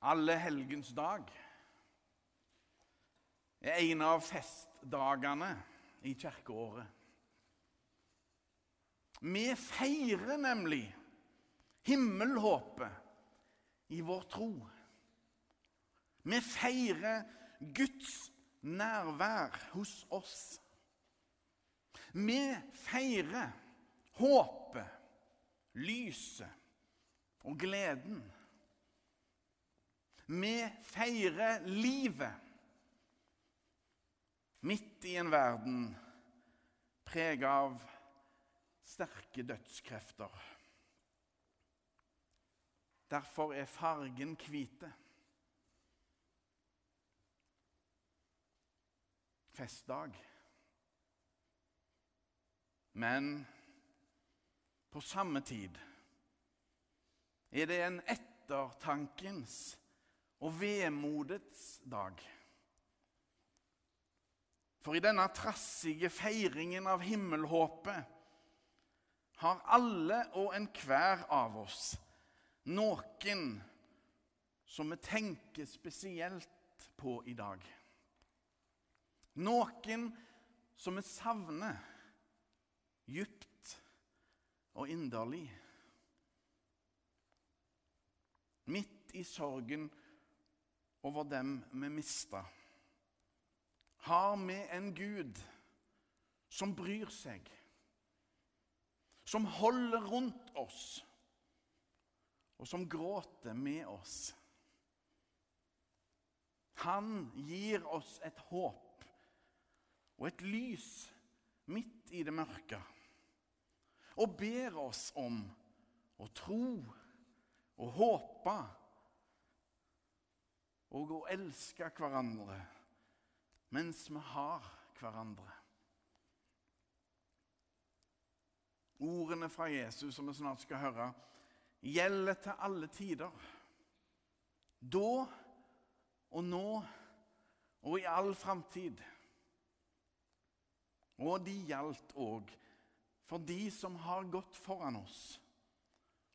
Alle helgens dag er en av festdagene i kirkeåret. Vi feirer nemlig himmelhåpet i vår tro. Vi feirer Guds nærvær hos oss. Vi feirer håpet, lyset og gleden. Vi feirer livet midt i en verden preget av sterke dødskrefter. Derfor er fargen hvite. Festdag. Men på samme tid er det en ettertankens og vemodets dag. For i denne trassige feiringen av himmelhåpet har alle og enhver av oss noen som vi tenker spesielt på i dag. Noen som vi savner djupt og inderlig. Midt i sorgen over dem vi mista, har vi en Gud som bryr seg, som holder rundt oss, og som gråter med oss. Han gir oss et håp og et lys midt i det mørke, og ber oss om å tro og håpe og å elske hverandre mens vi har hverandre. Ordene fra Jesus som vi snart skal høre, gjelder til alle tider. Da og nå og i all framtid. Og de gjaldt òg for de som har gått foran oss,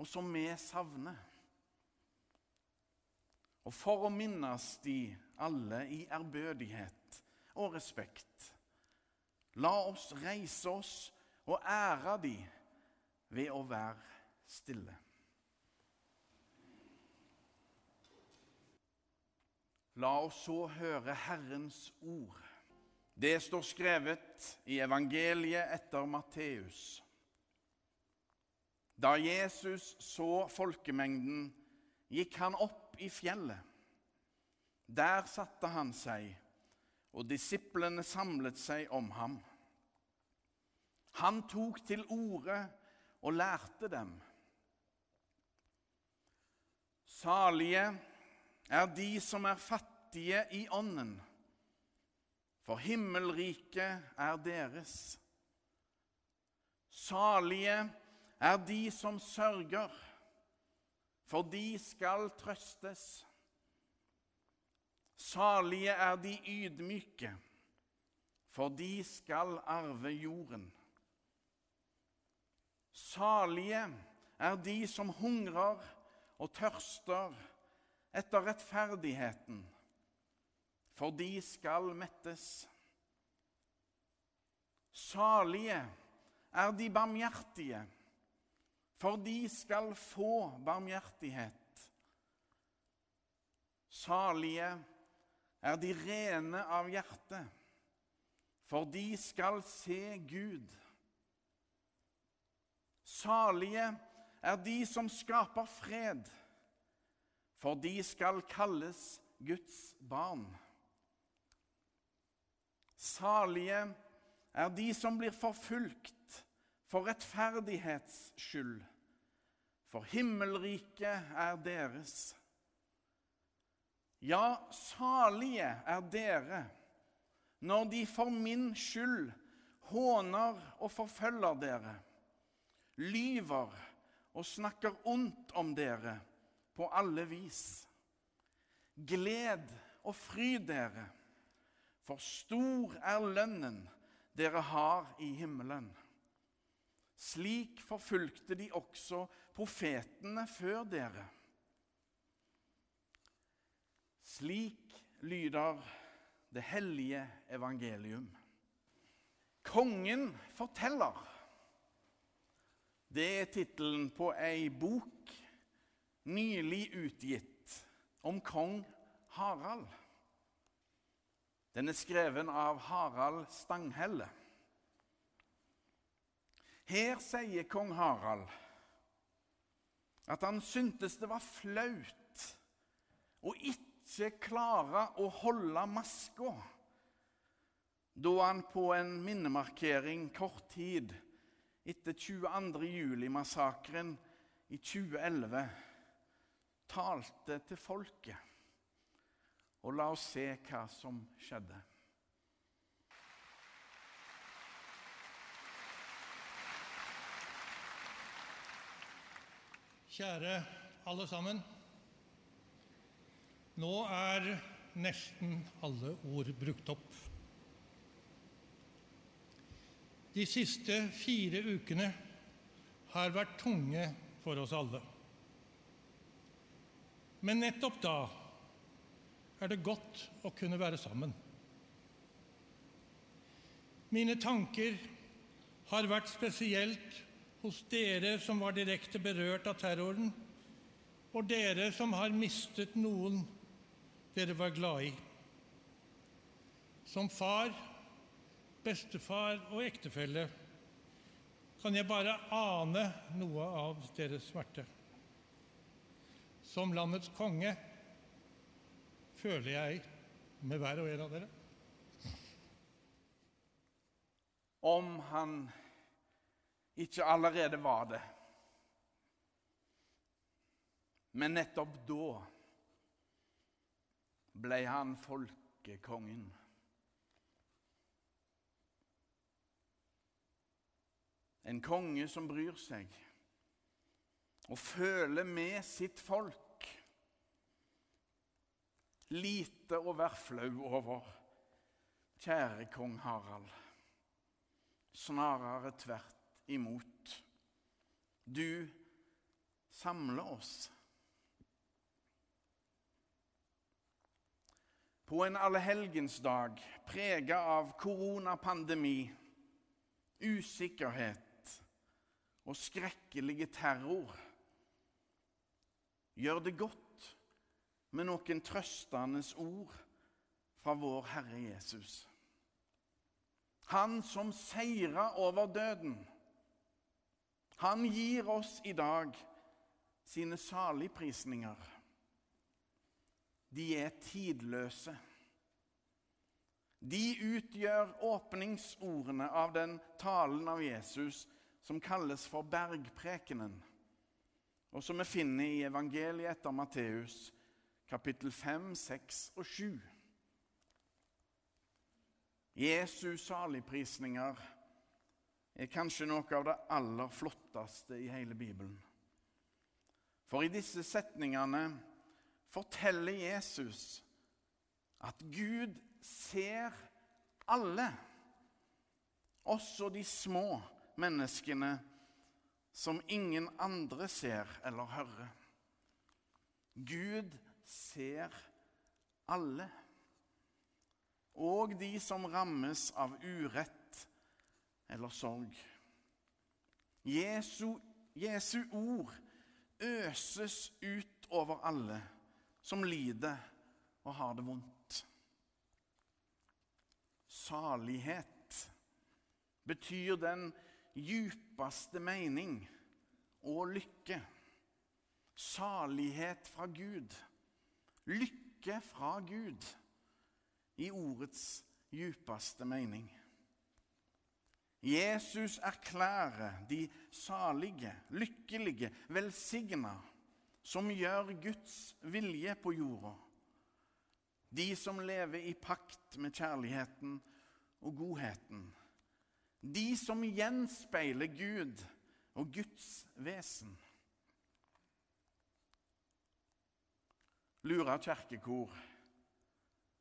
og som vi savner. Og for å minnes de alle i ærbødighet og respekt, la oss reise oss og ære de ved å være stille. La oss så høre Herrens ord. Det står skrevet i evangeliet etter Matteus. Da Jesus så folkemengden, gikk han opp i fjellet. Der satte han seg, og disiplene samlet seg om ham. Han tok til orde og lærte dem. Salige er de som er fattige i ånden, for himmelriket er deres. Salige er de som sørger, for de skal trøstes. Salige er de ydmyke, for de skal arve jorden. Salige er de som hungrer og tørster etter rettferdigheten, for de skal mettes. Salige er de barmhjertige, for de skal få barmhjertighet. Salige er de rene av hjerte, for de skal se Gud. Salige er de som skaper fred, for de skal kalles Guds barn. Salige er de som blir forfulgt for rettferdighets skyld, for himmelriket er deres. Ja, salige er dere når de for min skyld håner og forfølger dere, lyver og snakker ondt om dere på alle vis. Gled og fry dere, for stor er lønnen dere har i himmelen. Slik forfulgte de også profetene før dere. Slik lyder det hellige evangelium. Kongen forteller. Det er tittelen på ei bok nylig utgitt om kong Harald. Den er skreven av Harald Stanghelle. Her sier kong Harald at han syntes det var flaut å ikke klare å holde maska da han på en minnemarkering kort tid etter 22. juli-massakren i 2011 talte til folket. Og la oss se hva som skjedde. Kjære alle sammen. Nå er nesten alle ord brukt opp. De siste fire ukene har vært tunge for oss alle. Men nettopp da er det godt å kunne være sammen. Mine tanker har vært spesielt hos dere som var direkte berørt av terroren, og dere som har mistet noen dere var glad i. Som far, bestefar og ektefelle kan jeg bare ane noe av deres smerte. Som landets konge føler jeg med hver og en av dere. Om han ikke allerede var det. Men nettopp da ble han folkekongen. En konge som bryr seg og føler med sitt folk. Lite å være flau over, kjære kong Harald. Snarere tvert imot. Du samler oss. På en allehelgensdag prega av koronapandemi, usikkerhet og skrekkelige terror gjør det godt med noen trøstende ord fra vår Herre Jesus. Han som seira over døden han gir oss i dag sine saligprisninger. De er tidløse. De utgjør åpningsordene av den talen av Jesus som kalles for bergprekenen, og som vi finner i evangeliet etter Matteus, kapittel 5, 6 og 7. Jesus saligprisninger er kanskje noe av det aller flotteste i hele Bibelen. For i disse setningene forteller Jesus at Gud ser alle, også de små menneskene som ingen andre ser eller hører. Gud ser alle, og de som rammes av urett eller sorg. Jesu, Jesu ord øses ut over alle som lider og har det vondt. Salighet betyr den djupeste mening og lykke. Salighet fra Gud. Lykke fra Gud i ordets djupeste mening. Jesus erklærer de salige, lykkelige, velsigna, som gjør Guds vilje på jorda. De som lever i pakt med kjærligheten og godheten. De som gjenspeiler Gud og Guds vesen. Lura kirkekor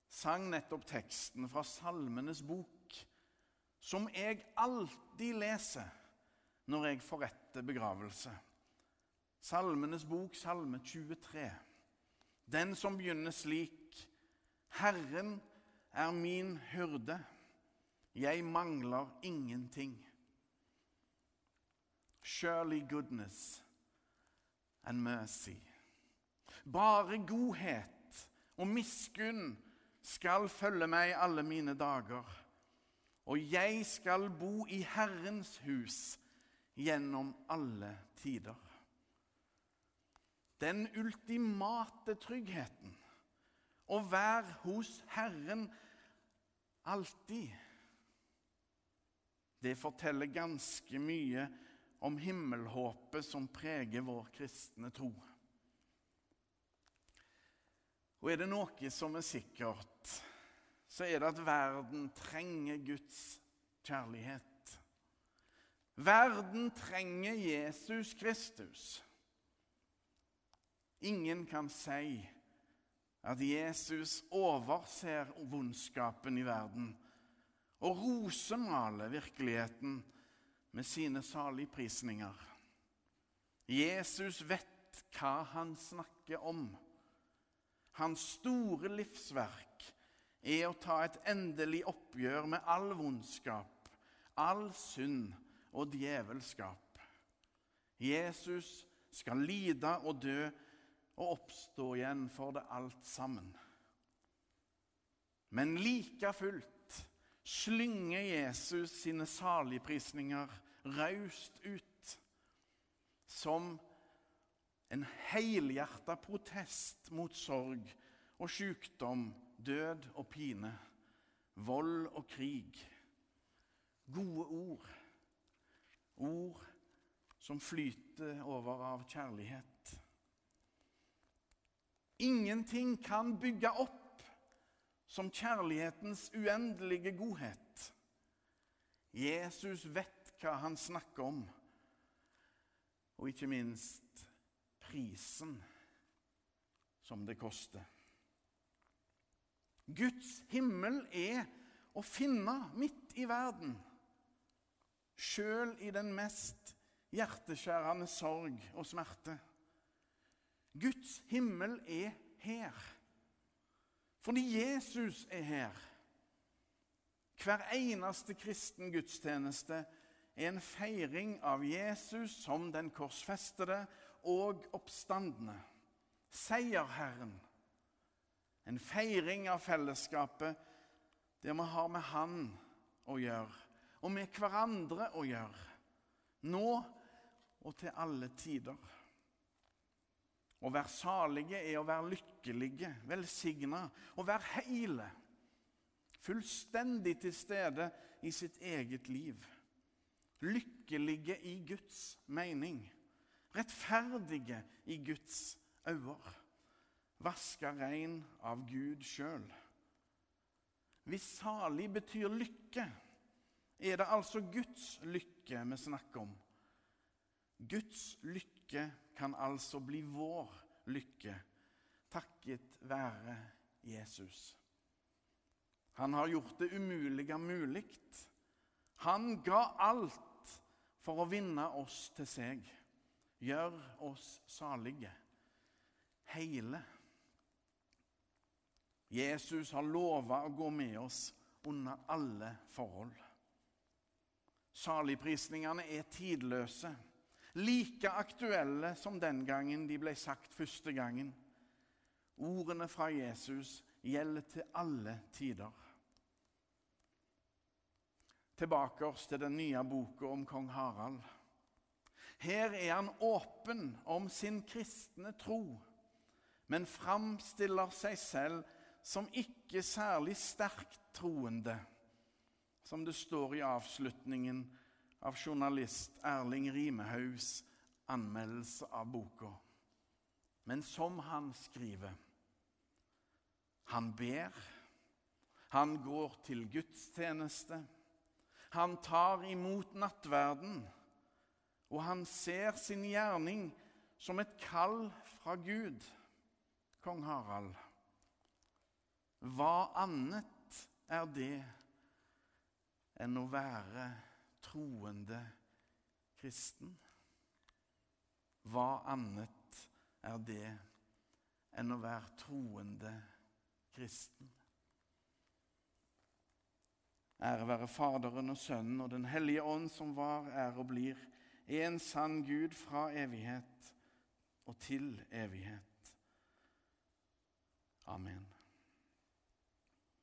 sang nettopp teksten fra Salmenes bok som jeg alltid leser når jeg forretter begravelse. Salmenes bok, Salme 23. Den som begynner slik. Herren er min hyrde. Jeg mangler ingenting. Surely goodness and mercy. Bare godhet og miskunn skal følge meg alle mine dager, og jeg skal bo i Herrens hus gjennom alle tider. Den ultimate tryggheten å være hos Herren alltid. Det forteller ganske mye om himmelhåpet som preger vår kristne tro. Og er det noe som er sikkert, så er det at verden trenger Guds kjærlighet. Verden trenger Jesus Kristus. Ingen kan si at Jesus overser vondskapen i verden og rosemaler virkeligheten med sine saligprisninger. Jesus vet hva han snakker om. Hans store livsverk er å ta et endelig oppgjør med all vondskap, all synd og djevelskap. Jesus skal lide og dø og oppstå igjen for det alt sammen. Men like fullt slynger Jesus sine saligprisninger raust ut som en helhjerta protest mot sorg og sykdom, død og pine, vold og krig. Gode ord. Ord som flyter over av kjærlighet. Ingenting kan bygge opp som kjærlighetens uendelige godhet. Jesus vet hva han snakker om, og ikke minst prisen som det koster. Guds himmel er å finne midt i verden, sjøl i den mest hjerteskjærende sorg og smerte. Guds himmel er her. Fordi Jesus er her. Hver eneste kristen gudstjeneste er en feiring av Jesus som den korsfestede og oppstandende. Seierherren. En feiring av fellesskapet der vi har med Han å gjøre, og med hverandre å gjøre. Nå og til alle tider. Å være salige er å være lykkelige, velsigna, å være heile. Fullstendig til stede i sitt eget liv. Lykkelige i Guds mening. Rettferdige i Guds øyne. Vaska rein av Gud sjøl. Hvis salig betyr lykke, er det altså Guds lykke vi snakker om. Guds lykke kan altså bli vår lykke takket være Jesus. Han har gjort det umulige mulig. Han ga alt for å vinne oss til seg, gjør oss salige, hele. Jesus har lova å gå med oss under alle forhold. Saligprisningene er tidløse like aktuelle som den gangen de ble sagt første gangen. Ordene fra Jesus gjelder til alle tider. Tilbake oss til den nye boka om kong Harald. Her er han åpen om sin kristne tro, men framstiller seg selv som ikke særlig sterkt troende, som det står i avslutningen av journalist Erling Rimehaugs anmeldelse av boka. Men som han skriver Han ber, han går til gudstjeneste, han tar imot nattverden, og han ser sin gjerning som et kall fra Gud, kong Harald. Hva annet er det enn å være troende kristen. Hva annet er det enn å være troende kristen? Ære være Faderen og Sønnen og Den hellige ånd, som var, er og blir en sann Gud fra evighet og til evighet. Amen.